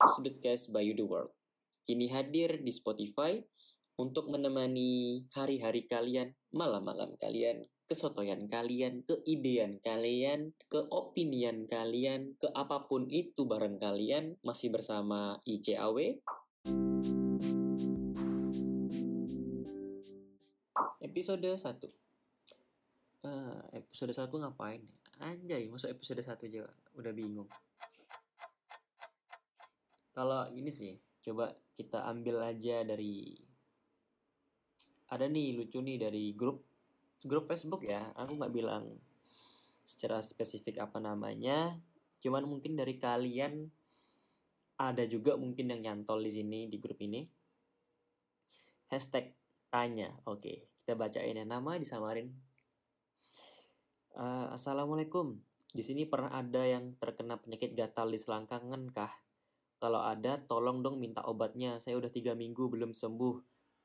Sudutcast by You The World. Kini hadir di Spotify untuk menemani hari-hari kalian, malam-malam kalian, kesotoyan kalian, keidean kalian, keopinian kalian, ke apa pun itu bareng kalian, masih bersama ICAW. Episode 1 Ah, episode 1 ngapain ya? Anjay, masuk episode 1 aja udah bingung. Kalau gini sih, coba kita ambil aja dari ada nih lucu nih dari grup grup Facebook ya. Aku nggak bilang secara spesifik apa namanya, cuman mungkin dari kalian ada juga mungkin yang nyantol di sini di grup ini. Hashtag tanya, oke kita bacain ya nama disamarin Uh, Assalamualaikum. Di sini pernah ada yang terkena penyakit gatal di selangkangan kah? Kalau ada, tolong dong minta obatnya. Saya udah tiga minggu belum sembuh.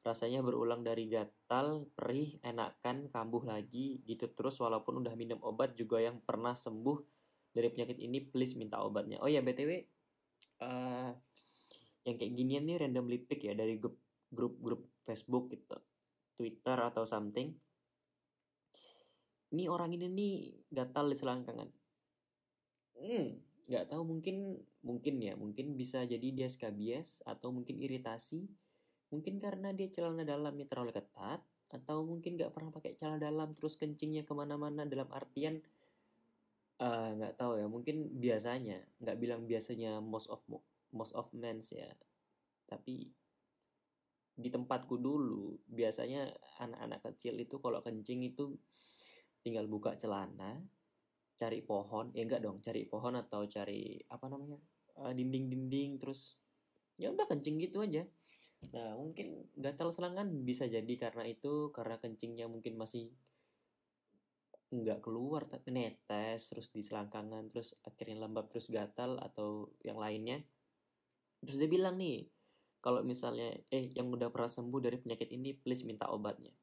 Rasanya berulang dari gatal, perih, enakan, kambuh lagi, gitu terus walaupun udah minum obat juga yang pernah sembuh dari penyakit ini, please minta obatnya. Oh ya, BTW, uh, eh, yang kayak ginian nih random pick ya dari grup-grup Facebook gitu, Twitter atau something ini orang ini nih gatal di selangkangan hmm nggak tahu mungkin mungkin ya mungkin bisa jadi dia skabies atau mungkin iritasi. Mungkin karena dia celana dalamnya terlalu ketat atau mungkin nggak pernah pakai celana dalam terus kencingnya ke mana-mana dalam artian eh, nggak uh, tahu ya mungkin biasanya nggak bilang biasanya most of most of men ya. Tapi di tempatku dulu biasanya anak-anak kecil itu kalau kencing itu tinggal buka celana cari pohon ya enggak dong cari pohon atau cari apa namanya eh, dinding-dinding terus ya udah kencing gitu aja. Nah mungkin gatal selangan bisa jadi karena itu karena kencingnya mungkin masih nggak keluar tapi netes terus di selangkangan terus akhirnya lembab terus gatal atau yang lainnya. Terus dia bilang nih kalau misalnya eh yang udah pernah sembuh dari penyakit ini please minta obatnya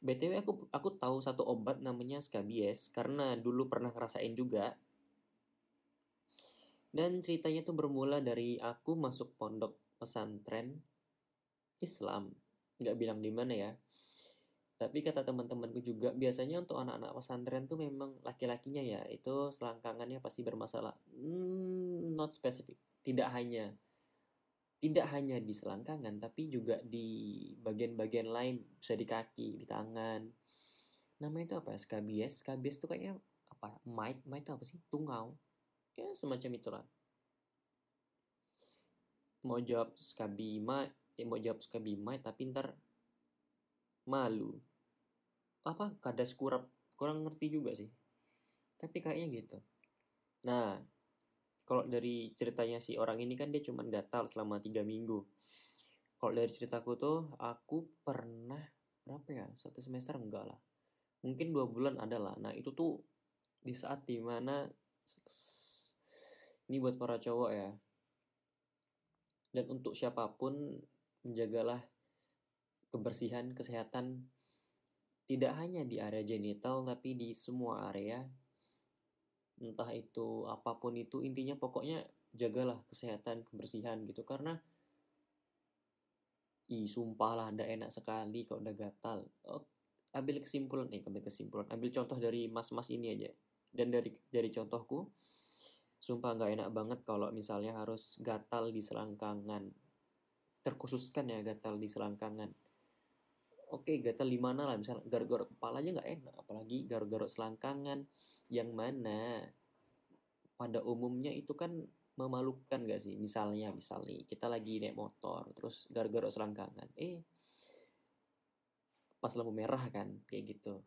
BTW aku aku tahu satu obat namanya skabies karena dulu pernah ngerasain juga. Dan ceritanya tuh bermula dari aku masuk pondok pesantren Islam. Nggak bilang di mana ya. Tapi kata teman-temanku juga biasanya untuk anak-anak pesantren tuh memang laki-lakinya ya itu selangkangannya pasti bermasalah. Hmm, not specific. Tidak hanya tidak hanya di selangkangan tapi juga di bagian-bagian lain bisa di kaki di tangan. Namanya itu apa ya? Skabies skabies itu kayaknya apa? Mite? Mite itu apa sih? Tungau. Ya semacam itulah. Mau jawab skabima ya mau jawab skabima tapi ntar malu. Apa? Kadas kurap. Kurang ngerti juga sih. Tapi kayaknya gitu. Nah kalau dari ceritanya si orang ini kan dia cuma gatal selama tiga minggu. Kalau dari ceritaku tuh aku pernah berapa ya? Satu semester enggak lah. Mungkin dua bulan ada lah. Nah itu tuh di saat di mana ini buat para cowok ya. Dan untuk siapa pun menjagalah kebersihan kesehatan. Tidak hanya di area genital tapi di semua area entah itu apa pun itu intinya pokoknya jagalah kesehatan kebersihan gitu. Karena ih sumpah lah ada enak sekali kalau udah gatal. Oh, ambil kesimpulan eh, ambil kesimpulan. Ambil contoh dari mas-mas ini aja. Dan dari dari contohku sumpah nggak enak banget kalau misalnya harus gatal di selangkangan. Terkhususkan ya gatal di selangkangan oke gatal di mana lah misalnya garuk-garuk kepala aja nggak enak apalagi garuk-garuk selangkangan. Yang mana pada umumnya itu kan memalukan gak sih? Misalnya misalnya kita lagi naik motor terus garuk-garuk selangkangan. Eh pas lampu merah kan kayak gitu.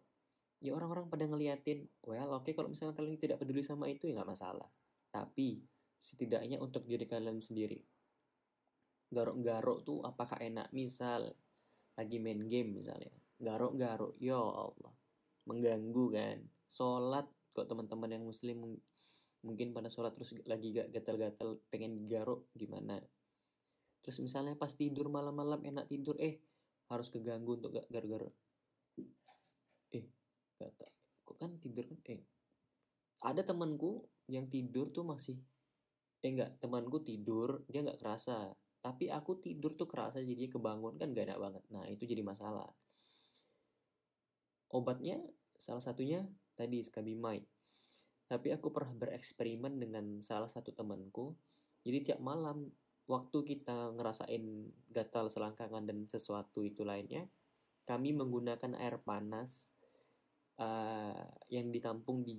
Ya orang-orang pada ngeliatin well oke okay, kalau misalnya kalian tidak peduli sama itu ya nggak masalah. Tapi setidaknya untuk diri kalian sendiri garuk-garuk tuh apakah enak? Misal lagi main game misalnya. Garuk-garuk ya Allah. Mengganggu kan. Sholat kok teman-teman yang muslim mungkin pada sholat terus lagi gak gatal-gatal pengen garuk gimana? Terus misalnya pas tidur malam-malam enak tidur eh harus keganggu untuk gak garuk-garuk. Eh gak kok kan tidur kan? Eh ada temanku yang tidur tuh masih eh enggak temanku tidur dia nggak kerasa tapi aku tidur tuh kerasa jadi kebangun kan gak enak banget. Nah itu jadi masalah. Obatnya salah satunya tadi skabimide tapi aku pernah bereksperimen dengan salah satu temanku. Jadi tiap malam waktu kita ngerasain gatal selangkangan dan sesuatu itu lainnya kami menggunakan air panas uh, yang ditampung di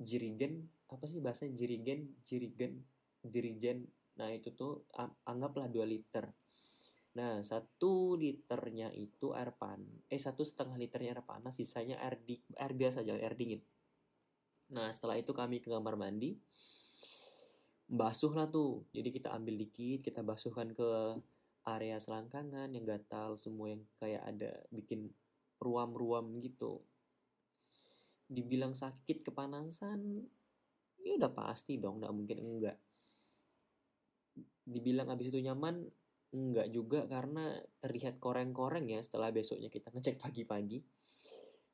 jirigen. Apa sih bahasa? Jirigen? Jirigen? Jirigen nah itu tuh anggaplah 2 liter Nah, satu liternya itu air pan, eh satu setengah liternya air panas, sisanya air di air biasa aja, air dingin. Nah, setelah itu kami ke kamar mandi, basuh lah tuh. Jadi kita ambil dikit, kita basuhkan ke area selangkangan yang gatal, semua yang kayak ada bikin ruam-ruam gitu. Dibilang sakit kepanasan, ya udah pasti dong, nggak mungkin enggak. Dibilang abis itu nyaman, Enggak juga karena terlihat koreng-koreng ya setelah besoknya kita ngecek pagi-pagi.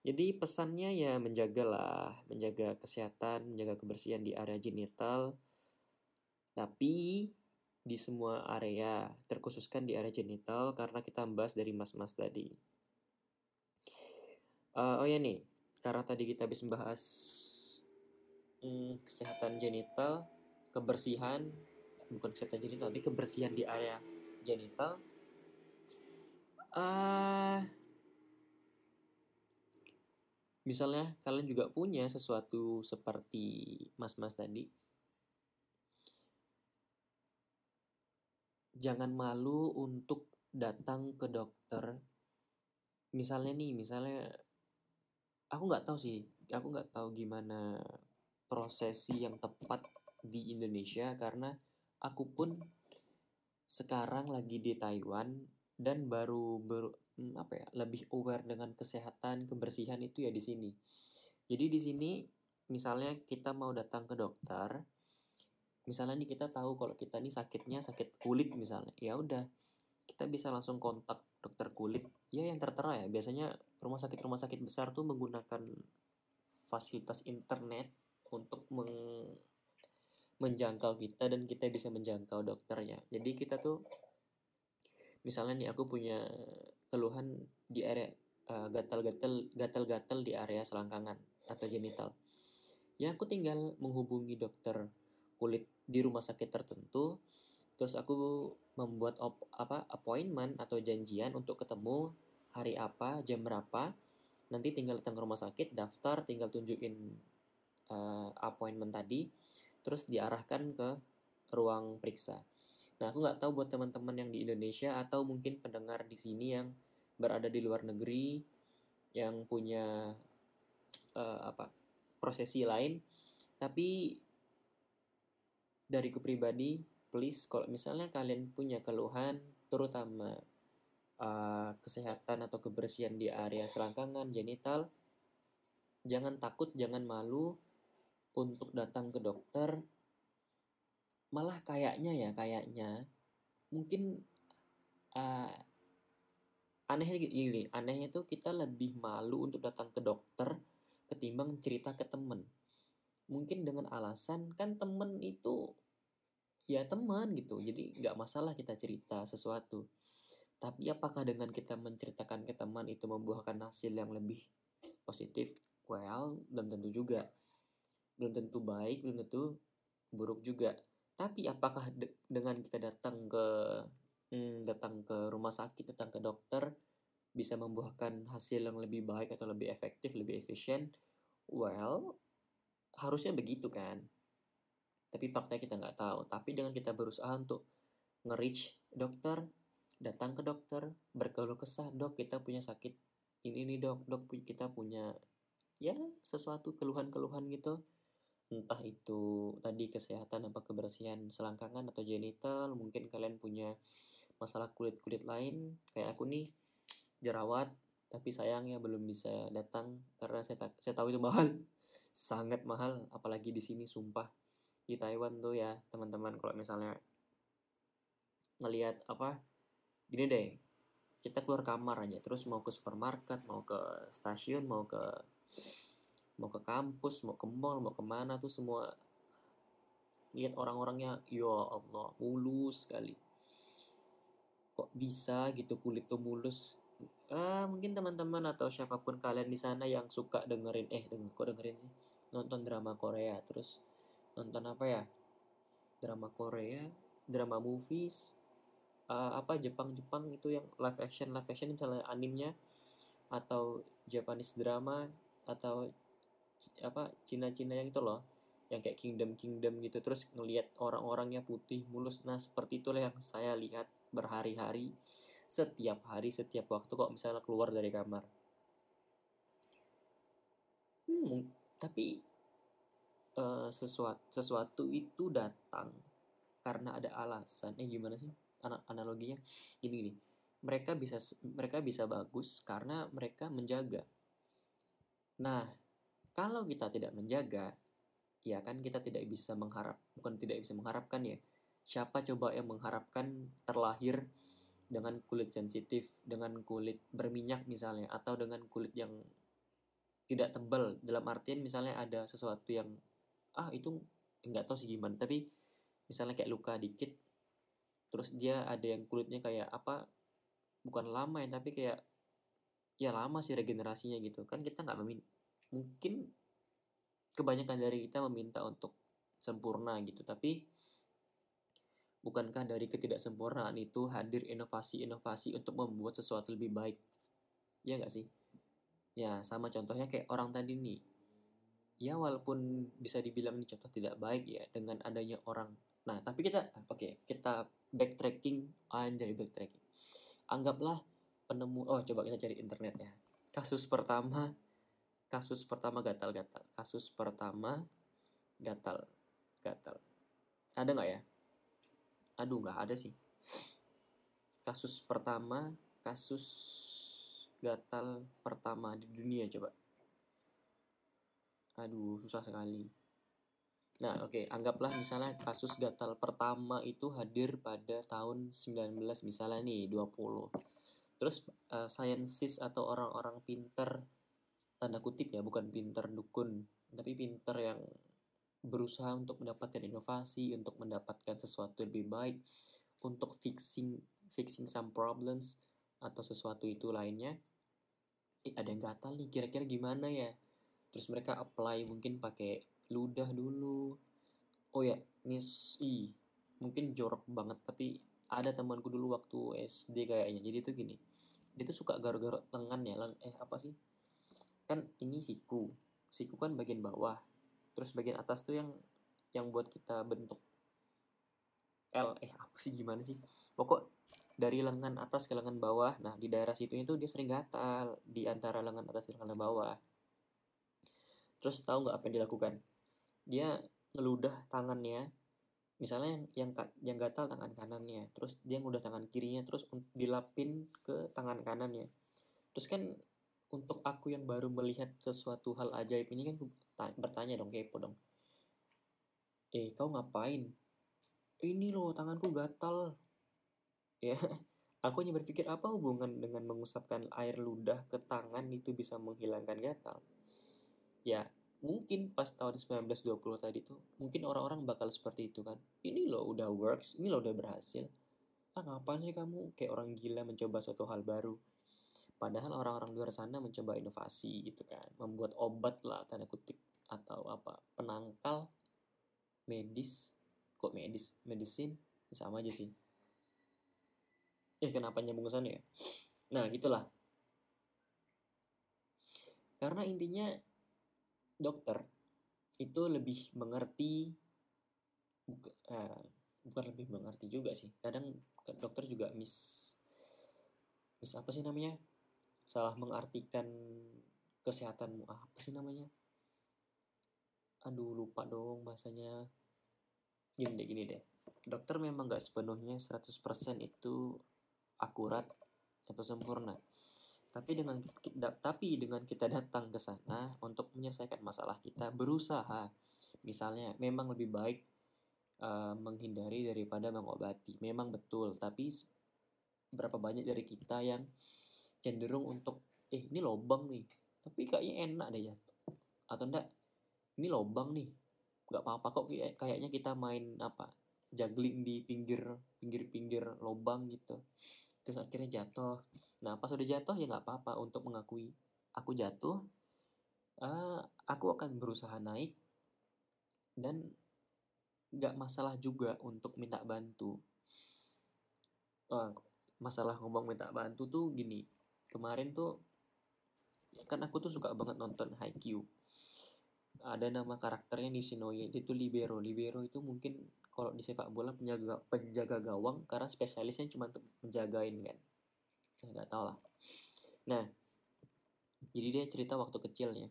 Jadi pesannya ya menjagalah, menjaga kesehatan, menjaga kebersihan di area genital. Tapi di semua area, terkhususkan di area genital karena kita membahas dari mas-mas tadi. Uh, oh ya nih, karena tadi kita habis membahas hmm, kesehatan genital, kebersihan, bukan kesehatan genital, tapi kebersihan di area genital. Uh, misalnya kalian juga punya sesuatu seperti mas-mas tadi jangan malu untuk datang ke dokter. Misalnya nih misalnya aku nggak tahu sih aku nggak tahu gimana prosesi yang tepat di Indonesia karena aku pun sekarang lagi di Taiwan dan baru ber, hmm, apa ya lebih aware dengan kesehatan kebersihan itu ya di sini. Jadi di sini misalnya kita mau datang ke dokter, misalnya nih kita tahu kalau kita nih sakitnya sakit kulit misalnya, ya udah kita bisa langsung kontak dokter kulit ya yang tertera ya biasanya rumah sakit rumah sakit besar tuh menggunakan fasilitas internet untuk meng menjangkau kita dan kita bisa menjangkau dokternya. Jadi kita tuh misalnya nih aku punya keluhan di area uh, gatal-gatal gatal-gatal di area selangkangan atau genital. Ya aku tinggal menghubungi dokter kulit di rumah sakit tertentu terus aku membuat op, apa appointment atau janjian untuk ketemu hari apa jam berapa nanti tinggal datang ke rumah sakit daftar tinggal tunjukin uh, appointment tadi terus diarahkan ke ruang periksa. Nah, aku nggak tahu buat teman-teman yang di Indonesia atau mungkin pendengar di sini yang berada di luar negeri yang punya uh, apa prosesi lain, tapi dari pribadi, please kalau misalnya kalian punya keluhan, terutama uh, kesehatan atau kebersihan di area selangkangan, genital, jangan takut, jangan malu, untuk datang ke dokter malah kayaknya ya kayaknya mungkin uh, anehnya gini anehnya tuh kita lebih malu untuk datang ke dokter ketimbang cerita ke temen. Mungkin dengan alasan kan temen itu ya teman gitu jadi nggak masalah kita cerita sesuatu. Tapi apakah dengan kita menceritakan ke teman itu membuahkan hasil yang lebih positif? Well belum tentu juga belum tentu baik belum tentu buruk juga. Tapi apakah de dengan kita datang ke hmm, datang ke rumah sakit datang ke dokter bisa membuahkan hasil yang lebih baik atau lebih efektif lebih efisien? Well harusnya begitu kan. Tapi faktanya kita nggak tahu. Tapi dengan kita berusaha untuk nge-reach dokter datang ke dokter berkeluh kesah dok kita punya sakit ini nih dok. Dok kita punya ya sesuatu keluhan-keluhan gitu entah itu tadi kesehatan apa kebersihan selangkangan atau genital mungkin kalian punya masalah kulit-kulit lain. Kayak aku nih jerawat tapi sayangnya belum bisa datang karena saya saya tahu itu mahal. Sangat mahal apalagi di sini sumpah. Di Taiwan tuh ya teman-teman kalau misalnya ngelihat apa gini deh kita keluar kamar aja terus mau ke supermarket mau ke stasiun mau ke mau ke kampus mau ke mall mau ke mana tuh semua lihat orang-orangnya ya Allah mulus sekali. Kok bisa gitu kulit tuh mulus? Ah mungkin teman-teman atau siapa pun kalian di sana yang suka dengerin eh denger kok dengerin sih? Nonton drama Korea terus nonton apa ya? Drama Korea drama movies uh, apa Jepang Jepang itu yang live action live action misalnya animnya atau Japanese drama atau apa Cina-Cina yang itu loh. Yang kayak kingdom kingdom gitu terus ngelihat orang-orangnya putih mulus. Nah seperti itulah yang saya lihat berhari-hari. Setiap hari setiap waktu kok misalnya keluar dari kamar. Hmm, tapi uh, sesuatu sesuatu itu datang karena ada alasan. Eh gimana sih analoginya? Gini gini. Mereka bisa mereka bisa bagus karena mereka menjaga. Nah kalau kita tidak menjaga ya kan kita tidak bisa mengharap bukan tidak bisa mengharapkan ya. Siapa coba yang mengharapkan terlahir dengan kulit sensitif dengan kulit berminyak misalnya atau dengan kulit yang tidak tebal? Dalam artian misalnya ada sesuatu yang ah itu nggak tahu sih gimana. Tapi misalnya kayak luka dikit terus dia ada yang kulitnya kayak apa bukan lama ya tapi kayak ya lama sih regenerasinya gitu. Kan kita nggak mungkin kebanyakan dari kita meminta untuk sempurna gitu. Tapi bukankah dari ketidaksempurnaan itu hadir inovasi-inovasi untuk membuat sesuatu lebih baik? Ya nggak sih? Ya sama contohnya kayak orang tadi nih. Ya walaupun bisa dibilang ini contoh tidak baik ya dengan adanya orang. Nah tapi kita oke okay, kita backtracking. Anjay backtracking. Anggaplah penemu oh coba kita cari internet ya. Kasus pertama kasus pertama gatal-gatal kasus pertama gatal gatal. Ada nggak ya? Aduh nggak ada sih. Kasus pertama kasus gatal pertama di dunia coba. Aduh susah sekali. Nah oke okay, anggaplah misalnya kasus gatal pertama itu hadir pada tahun 19 misalnya nih 20 terus uh, scientist atau orang-orang pinter tanda kutip ya bukan pinter dukun tapi pinter yang berusaha untuk mendapatkan inovasi untuk mendapatkan sesuatu yang lebih baik untuk fixing fixing some problems atau sesuatu itu lainnya. Eh, ada yang gatal nih kira-kira gimana ya? Terus mereka apply mungkin pakai ludah dulu. Oh ya ini i mungkin jorok banget tapi ada temanku dulu waktu SD kayaknya. Jadi itu gini dia tuh suka garuk-garuk tangan ya eh apa sih kan ini siku. Siku kan bagian bawah. Terus bagian atas tuh yang yang buat kita bentuk L. Eh apa sih gimana sih? Pokok dari lengan atas ke lengan bawah. Nah di daerah situ itu dia sering gatal. Di antara lengan atas dan lengan bawah. Terus tahu nggak apa yang dilakukan? Dia ngeludah tangannya. Misalnya yang yang yang gatal tangan kanannya. Terus dia ngeludah tangan kirinya terus dilapin ke tangan kanannya. Terus kan untuk aku yang baru melihat sesuatu hal ajaib ini kan bertanya dong kepo dong. Eh kau ngapain? Ini loh tanganku gatal. Ya aku hanya berpikir apa hubungan dengan mengusapkan air ludah ke tangan itu bisa menghilangkan gatal? Ya mungkin pas tahun 1920 tadi tuh mungkin orang-orang bakal seperti itu kan. Ini loh udah works ini loh udah berhasil. Ah ngapain sih kamu? Kayak orang gila mencoba suatu hal baru Padahal orang-orang luar sana mencoba inovasi gitu kan, membuat obat lah tanda kutip atau apa penangkal medis, kok medis, medisin sama aja sih. Eh kenapa nyambung sana ya? Nah gitulah. Karena intinya dokter itu lebih mengerti uh, bukan lebih mengerti juga sih. Kadang dokter juga miss miss apa sih namanya? Salah mengartikan kesehatanmu. Ah, apa sih namanya? Aduh lupa dong bahasanya. Gini deh gini deh. Dokter memang gak sepenuhnya 100% itu akurat atau sempurna. Tapi dengan tapi dengan kita datang ke sana untuk menyelesaikan masalah kita berusaha. Misalnya memang lebih baik uh, menghindari daripada mengobati. Memang betul tapi berapa banyak dari kita yang cenderung untuk eh ini lobang nih tapi kayaknya enak deh ya. Atau enggak ini lobang nih nggak apa-apa kok kayak kayaknya kita main apa juggling di pinggir pinggir pinggir lubang gitu. Terus akhirnya jatuh. Nah pas udah jatuh ya nggak apa-apa untuk mengakui aku jatuh uh, aku akan berusaha naik dan nggak masalah juga untuk minta bantu. Uh, masalah ngomong minta bantu tuh gini kemarin tuh kan aku tuh suka banget nonton Haikyuu. Ada nama karakternya Nishinoye itu libero. Libero itu mungkin kalau di sepak bola penjaga penjaga gawang karena spesialisnya cuma untuk menjagain kan? Saya nggak tahu lah. Nah jadi dia cerita waktu kecilnya.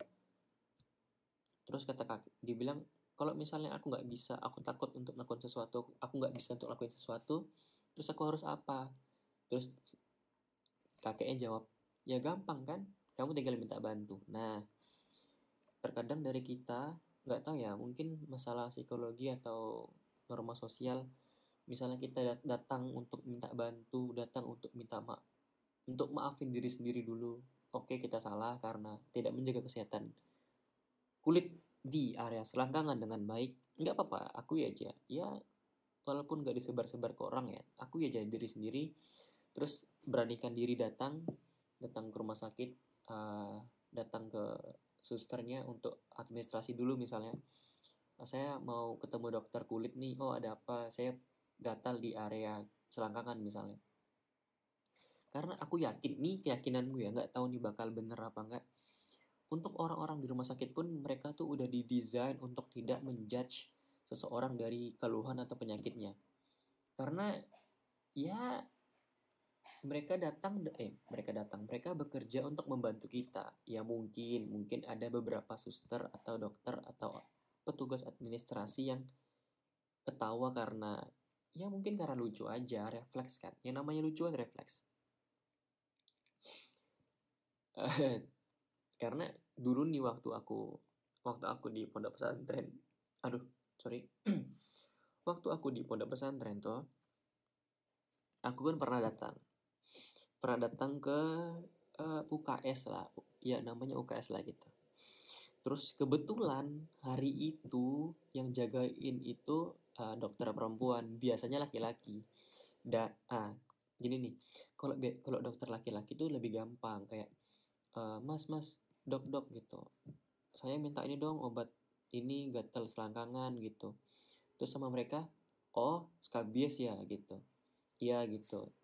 Terus kata kaki dibilang kalau misalnya aku nggak bisa aku takut untuk melakukan sesuatu aku nggak bisa untuk lakuin sesuatu terus aku harus apa? Terus kakeknya jawab ya gampang kan? Kamu tinggal minta bantu. Nah terkadang dari kita nggak tahu ya mungkin masalah psikologi atau norma sosial misalnya kita datang untuk minta bantu datang untuk minta maaf untuk maafin diri sendiri dulu oke kita salah karena tidak menjaga kesehatan kulit di area selangkangan dengan baik nggak apa-apa aku ya aja. Ya walaupun nggak disebar-sebar ke orang ya aku ya jadi diri sendiri terus beranikan diri datang datang ke rumah sakit uh, datang ke susternya untuk administrasi dulu misalnya. Saya mau ketemu dokter kulit nih oh ada apa? Saya gatal di area selangkangan misalnya. Karena aku yakin nih keyakinanku ya nggak tahu nih bakal bener apa enggak untuk orang-orang di rumah sakit pun mereka tuh udah didesain untuk tidak menjudge seseorang dari keluhan atau penyakitnya. Karena ya mereka datang eh mereka datang mereka bekerja untuk membantu kita. Ya mungkin mungkin ada beberapa suster atau dokter atau petugas administrasi yang ketawa karena ya mungkin karena lucu aja refleks kan? Yang namanya lucu kan refleks. Karena dulu nih waktu aku waktu aku di pondok pesantren aduh sorry. Waktu aku di pondok pesantren tuh aku kan pernah datang pernah datang ke uh, eh, UKS lah. Ya namanya UKS lah gitu. Terus kebetulan hari itu yang jagain itu uh, dokter perempuan. Biasanya laki-laki. Dan ah gini nih. Kalau kalau dokter laki-laki tuh lebih gampang. Kayak uh, mas mas dok dok gitu. Saya minta ini dong obat ini gatal selangkangan gitu. Terus sama mereka oh skabies ya gitu. Iya gitu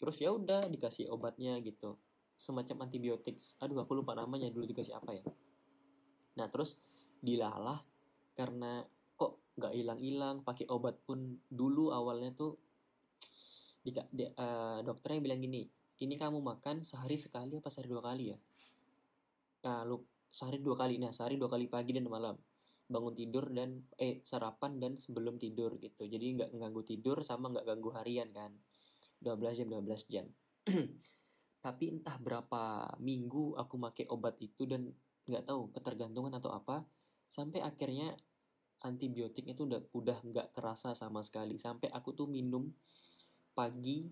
terus ya udah dikasih obatnya gitu. Semacam antibiotik aduh aku lupa namanya dulu dikasih apa ya? Nah terus dilalah karena kok nggak hilang-hilang pakai obat pun dulu awalnya tuh di, di, uh, dokternya bilang gini ini kamu makan sehari sekali apa sehari dua kali ya? Nah lu sehari dua kali. Nah sehari dua kali pagi dan malam. Bangun tidur dan eh sarapan dan sebelum tidur gitu. Jadi nggak ganggu tidur sama nggak ganggu harian kan 12 jam 12 jam. Tapi entah berapa minggu aku pakai obat itu dan nggak tahu ketergantungan atau apa sampai akhirnya antibiotik itu udah udah nggak terasa sama sekali. Sampai aku tuh minum pagi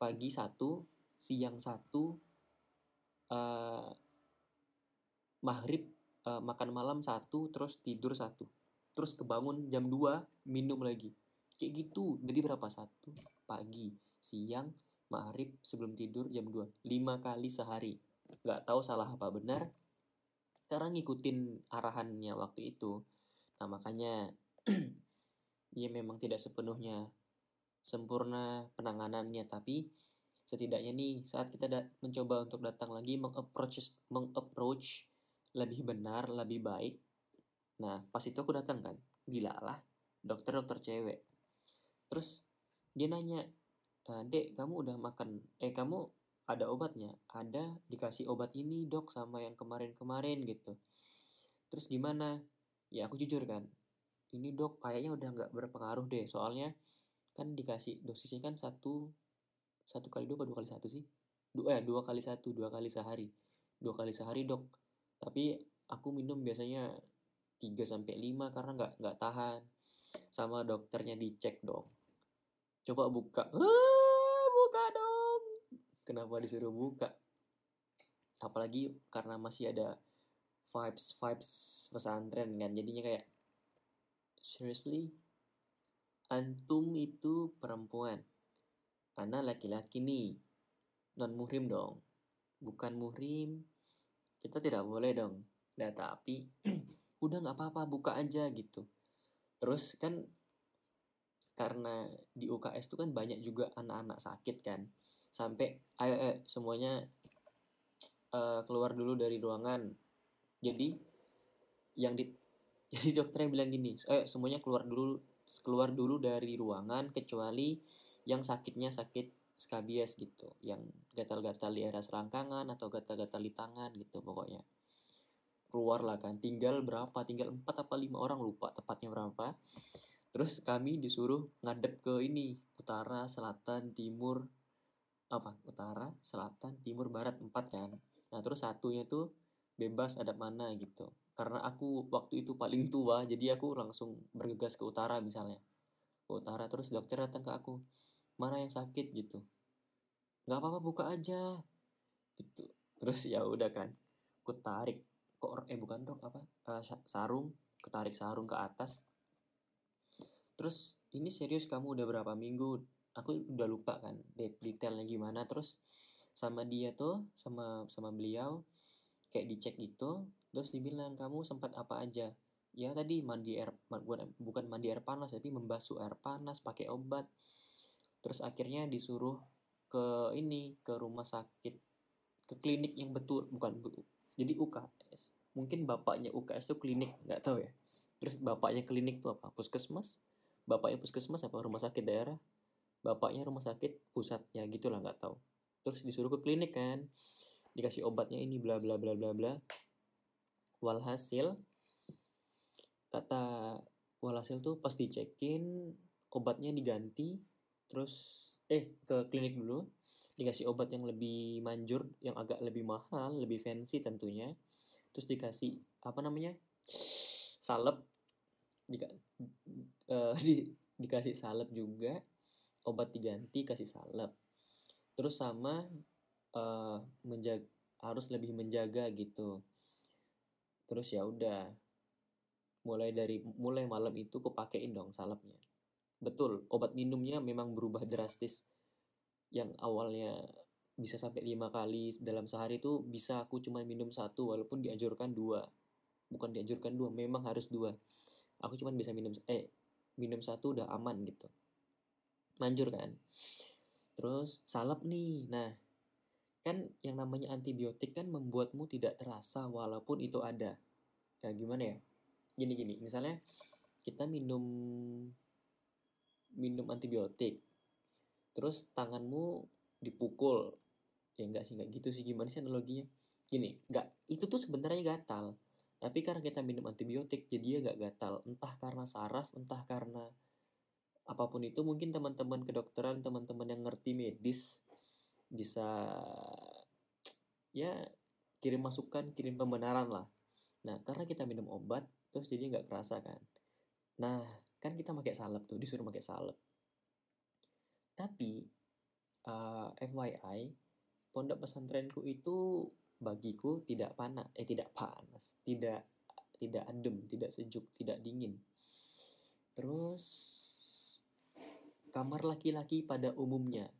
pagi satu siang satu uh, maghrib uh, makan malam satu terus tidur satu. Terus kebangun jam 2 minum lagi. Kayak gitu. Jadi berapa? Satu pagi siang, maghrib, sebelum tidur jam 2. 5 kali sehari. Nggak tahu salah apa benar. Karena ngikutin arahannya waktu itu. Nah makanya ya memang tidak sepenuhnya sempurna penanganannya. Tapi setidaknya nih saat kita mencoba untuk datang lagi mengapproach mengapproach lebih benar, lebih baik. Nah, pas itu aku datang kan, gila lah, dokter-dokter cewek. Terus dia nanya, dek kamu udah makan? Eh kamu ada obatnya? Ada dikasih obat ini dok sama yang kemarin-kemarin gitu. Terus gimana? Ya aku jujur kan ini dok kayaknya udah nggak berpengaruh deh soalnya kan dikasih dosisnya kan satu satu kali dua dua kali satu sih? Dua eh dua kali satu dua kali sehari. Dua kali sehari dok. Tapi aku minum biasanya 3 sampai lima karena nggak nggak tahan. Sama dokternya dicek dong coba buka. Ah, buka dong. Kenapa disuruh buka? Apalagi karena masih ada vibes vibes pesantren kan. Jadinya kayak seriously? Antum itu perempuan. Ana laki-laki nih. Non muhrim dong. Bukan muhrim. Kita tidak boleh dong. Nah tapi udah nggak apa-apa buka aja gitu. Terus kan karena di UKS itu kan banyak juga anak-anak sakit kan. Sampai ayo, ayo semuanya uh, keluar dulu dari ruangan. Jadi yang di jadi dokternya bilang gini ayo semuanya keluar dulu keluar dulu dari ruangan kecuali yang sakitnya sakit skabies gitu. Yang gatal-gatal di area selangkangan atau gatal-gatal di tangan gitu pokoknya. Keluar lah kan tinggal berapa? Tinggal empat apa lima orang lupa tepatnya berapa terus kami disuruh ngadep ke ini utara selatan timur apa utara selatan timur barat empat kan. Nah terus satunya tuh bebas ada mana gitu. Karena aku waktu itu paling tua jadi aku langsung bergegas ke utara misalnya. Ke utara terus dokter datang ke aku mana yang sakit? gitu. Nggak apa-apa buka aja. Gitu. Terus ya udah kan aku tarik kok eh bukan rok apa uh, sarung ketarik sarung ke atas terus ini serius kamu udah berapa minggu? Aku udah lupa kan detailnya gimana. Terus sama dia tuh sama sama beliau kayak dicek gitu terus dibilang kamu sempat apa aja? Ya tadi mandi air bukan mandi air panas tapi membasuh air panas pakai obat. Terus akhirnya disuruh ke ini ke rumah sakit ke klinik yang betul bukan jadi UKS mungkin bapaknya UKS itu klinik nggak tahu ya. Terus bapaknya klinik tuh apa? Puskesmas bapaknya puskesmas apa rumah sakit daerah? Bapaknya rumah sakit pusat ya gitulah nggak tahu. Terus disuruh ke klinik kan dikasih obatnya ini bla bla bla bla bla. Walhasil kata walhasil tuh pas dicekin obatnya diganti terus eh ke klinik dulu dikasih obat yang lebih manjur yang agak lebih mahal lebih fancy tentunya. Terus dikasih apa namanya salep di, uh, di dikasih salep juga obat diganti kasih salep. Terus sama uh, menjaga harus lebih menjaga gitu. Terus ya udah mulai dari mulai malam itu kupakein dong salepnya. Betul obat minumnya memang berubah drastis. Yang awalnya bisa sampai lima kali dalam sehari itu bisa aku cuma minum satu walaupun dianjurkan dua. Bukan dianjurkan dua memang harus dua aku cuma bisa minum eh minum satu udah aman gitu. Manjur kan. Terus salep nih. Nah kan yang namanya antibiotik kan membuatmu tidak terasa walaupun itu ada. Ya gimana ya? Gini gini. Misalnya kita minum minum antibiotik terus tanganmu dipukul. Ya enggak sih enggak gitu sih. Gimana sih analoginya? Gini enggak. Itu tuh sebenarnya gatal tapi karena kita minum antibiotik jadi dia gak gatal. Entah karena saraf entah karena apa pun itu mungkin teman-teman kedokteran teman-teman yang ngerti medis bisa ya kirim masukan kirim pembenaran lah. Nah karena kita minum obat terus jadi nggak kerasa kan. Nah kan kita pakai salep tuh disuruh pakai salep. Tapi uh, eh, FYI pondok pesantrenku itu bagiku tidak panas eh tidak panas tidak tidak adem tidak sejuk tidak dingin. Terus kamar laki-laki pada umumnya.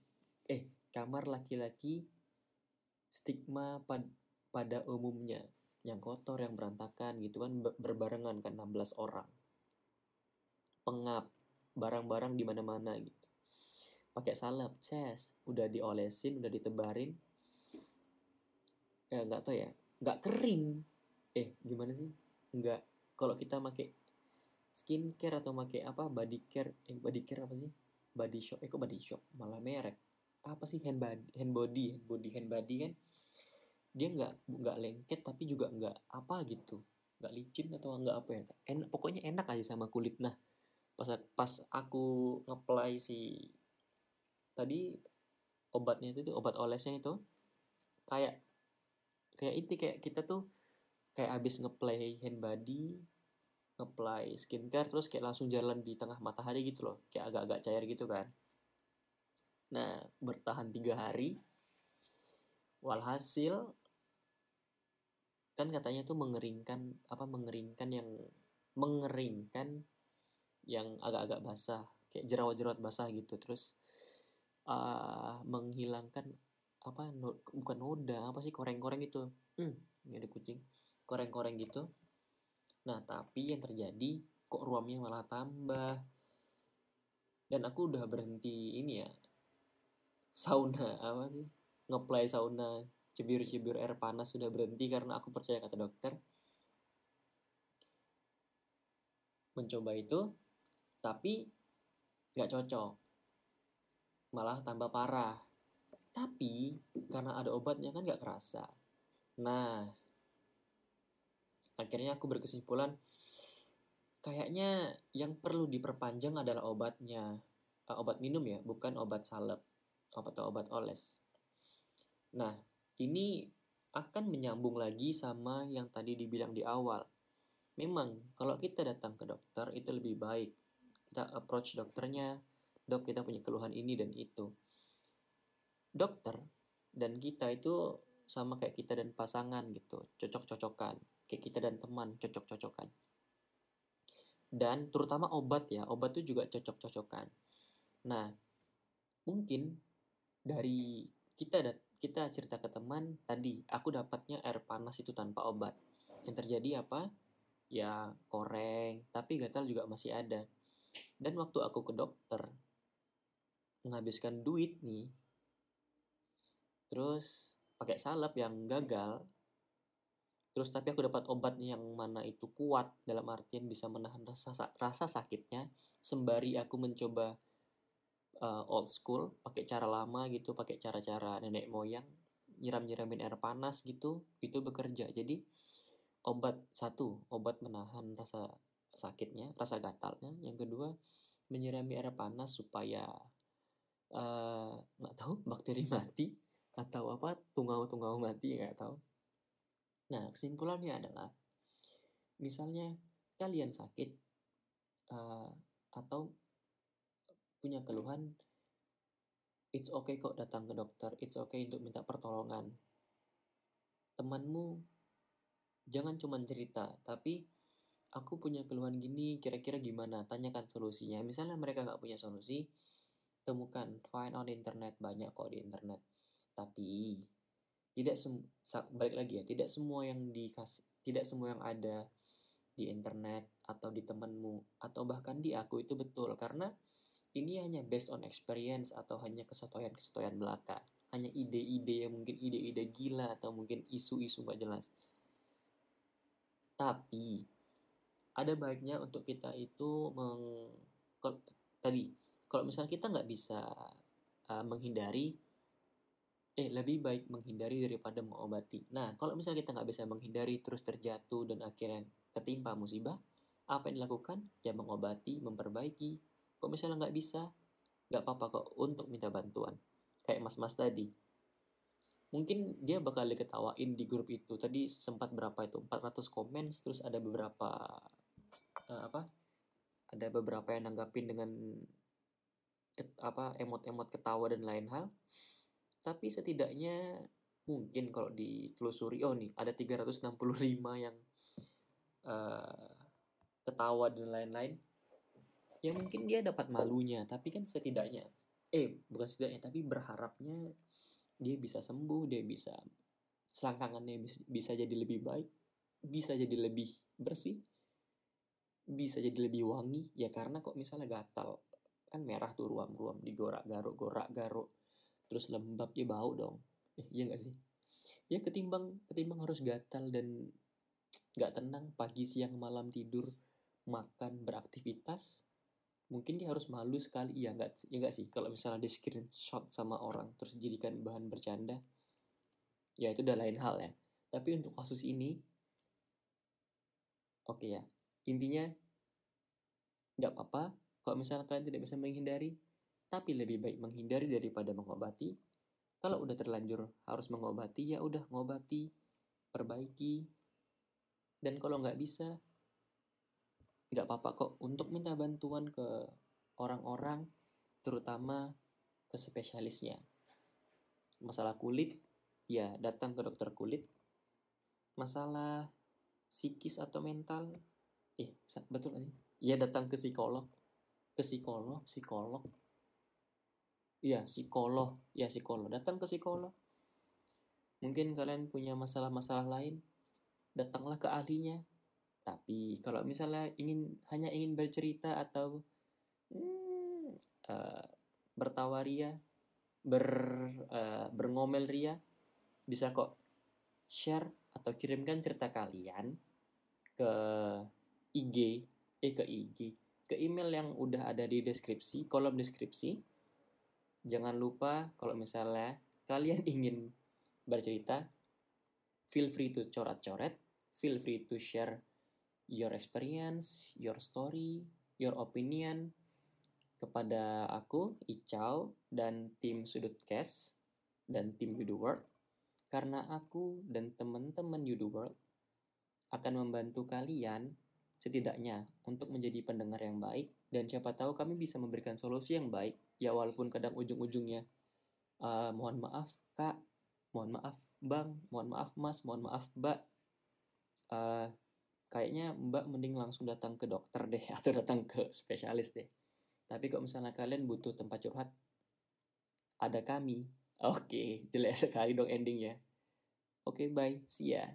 Eh kamar laki-laki stigma pad, pada umumnya. Yang kotor yang berantakan gitu kan berbarengan kan 16 orang. Pengap barang-barang di mana-mana gitu. Pakai salep ces udah diolesin udah ditebarin ya nggak tahu ya. Nggak kering. Eh gimana sih? Nggak. Kalau kita pakai skincare atau pakai apa? Body care. Eh body care apa sih? Body shop. Eh kok body shop? Malah merek. Apa sih? Hand body hand body hand body hand body kan? Dia nggak nggak lengket tapi juga nggak apa gitu. Nggak licin atau nggak apa ya en, pokoknya enak aja sama kulit. Nah pas pas aku ngeplay si tadi obatnya itu obat olesnya itu kayak kayak itu kayak kita tuh kayak abis ngeplay hand body ngeplay skincare terus kayak langsung jalan di tengah matahari gitu loh. Kayak agak-agak cair gitu kan. Nah bertahan tiga hari walhasil kan katanya tuh mengeringkan apa mengeringkan yang mengeringkan yang agak-agak basah kayak jerawat-jerawat basah gitu. Terus uh, menghilangkan apa no, bukan noda apa sih koreng-koreng itu hmm. Ini ada kucing. Koreng-koreng gitu. Nah tapi yang terjadi kok ruamnya malah tambah. Dan aku udah berhenti ini ya sauna apa sih ngeplay sauna cebir-cebir air panas sudah berhenti karena aku percaya kata dokter. Mencoba itu tapi nggak cocok. Malah tambah parah tapi karena ada obatnya kan nggak kerasa. Nah akhirnya aku berkesimpulan kayaknya yang perlu diperpanjang adalah obatnya. Uh, obat minum ya bukan obat salep atau obat oles. Nah ini akan menyambung lagi sama yang tadi dibilang di awal. Memang kalau kita datang ke dokter itu lebih baik. Kita approach dokternya dok kita punya keluhan ini dan itu dokter dan kita itu sama kayak kita dan pasangan gitu cocok-cocokan. Kayak kita dan teman cocok-cocokan. Dan terutama obat ya obat itu juga cocok-cocokan. Nah mungkin dari kita kita cerita ke teman tadi aku dapatnya air panas itu tanpa obat. Yang terjadi apa? Ya koreng tapi gatal juga masih ada. Dan waktu aku ke dokter menghabiskan duit nih terus pakai salep yang gagal. Terus tapi aku dapat obat yang mana itu kuat dalam artian bisa menahan rasa rasa sakitnya sembari aku mencoba uh, old school pakai cara lama gitu pakai cara-cara nenek moyang nyiram-nyiramin air panas gitu itu bekerja. Jadi obat satu obat menahan rasa sakitnya rasa gatalnya. Yang kedua menyirami air panas supaya eh, nggak uh, tahu bakteri mati atau apa tungau-tungau mati nggak tahu Nah, kesimpulannya adalah, misalnya kalian sakit uh, atau punya keluhan, it's okay kok datang ke dokter, it's okay untuk minta pertolongan. Temanmu jangan cuma cerita, tapi aku punya keluhan gini, kira-kira gimana? Tanyakan solusinya. Misalnya mereka nggak punya solusi, temukan, find on internet, banyak kok di internet. Tapi tidak sem balik lagi ya tidak semua yang dikasih tidak semua yang ada di internet atau di temanmu atau bahkan di aku itu betul. Karena ini hanya based on experience atau hanya kesotoyan-kesotoyan belaka. Hanya ide-ide yang mungkin ide-ide gila atau mungkin isu-isu gak jelas. Tapi ada baiknya untuk kita itu meng tadi kalau misalnya kita nggak bisa uh, menghindari eh lebih baik menghindari daripada mengobati. Nah, kalau misalnya kita nggak bisa menghindari terus terjatuh dan akhirnya ketimpa musibah, apa yang dilakukan? Ya mengobati, memperbaiki. Kok misalnya nggak bisa, nggak apa-apa kok untuk minta bantuan. Kayak mas-mas tadi. Mungkin dia bakal diketawain di grup itu. Tadi sempat berapa itu? 400 komen, terus ada beberapa uh, apa? Ada beberapa yang nanggapin dengan ket, apa emot-emot ketawa dan lain hal tapi setidaknya mungkin kalau ditelusuri oh nih ada 365 yang uh, ketawa dan lain-lain ya mungkin dia dapat malunya. Tapi kan setidaknya eh bukan setidaknya tapi berharapnya dia bisa sembuh dia bisa selangkangannya bisa, jadi lebih baik bisa jadi lebih bersih bisa jadi lebih wangi. Ya karena kok misalnya gatal kan merah tuh ruam-ruam digorak garuk gorak garuk terus lembab ya bau dong. Eh, iya gak sih? Ya ketimbang ketimbang harus gatal dan nggak tenang pagi siang malam tidur makan beraktivitas mungkin dia harus malu sekali. Ya nggak ya nggak sih? Kalau misalnya di screenshot sama orang terus jadikan bahan bercanda ya itu udah lain hal ya. Tapi untuk kasus ini oke okay ya. Intinya nggak apa-apa. Kalau misalnya kalian tidak bisa menghindari tapi lebih baik menghindari daripada mengobati. Kalau udah terlanjur harus mengobati, ya udah ngobati, perbaiki. Dan kalau nggak bisa, nggak apa-apa kok untuk minta bantuan ke orang-orang, terutama ke spesialisnya. Masalah kulit, ya datang ke dokter kulit. Masalah psikis atau mental, eh betul sih? Ya datang ke psikolog ke psikolog psikolog iya psikolog. Ya psikolog. Datang ke psikolog. Mungkin kalian punya masalah-masalah lain datanglah ke ahlinya. Tapi kalau misalnya ingin hanya ingin bercerita atau hmm, uh, bertawa ria ber uh, ria bisa kok share atau kirimkan cerita kalian ke IG eh ke IG ke email yang udah ada di deskripsi kolom deskripsi jangan lupa kalau misalnya kalian ingin bercerita feel free to coret-coret feel free to share your experience your story your opinion kepada aku Icau dan tim Sudut Cash dan tim Yudu World. Karena aku dan teman-teman Yudu World akan membantu kalian setidaknya untuk menjadi pendengar yang baik dan siapa tahu kami bisa memberikan solusi yang baik ya walaupun kadang ujung-ujungnya uh, mohon maaf kak mohon maaf bang mohon maaf mas mohon maaf mbak uh, kayaknya mbak mending langsung datang ke dokter deh atau datang ke spesialis deh tapi kalau misalnya kalian butuh tempat curhat, ada kami. Oke, okay, jelek sekali dong endingnya. Oke, okay, bye. See ya.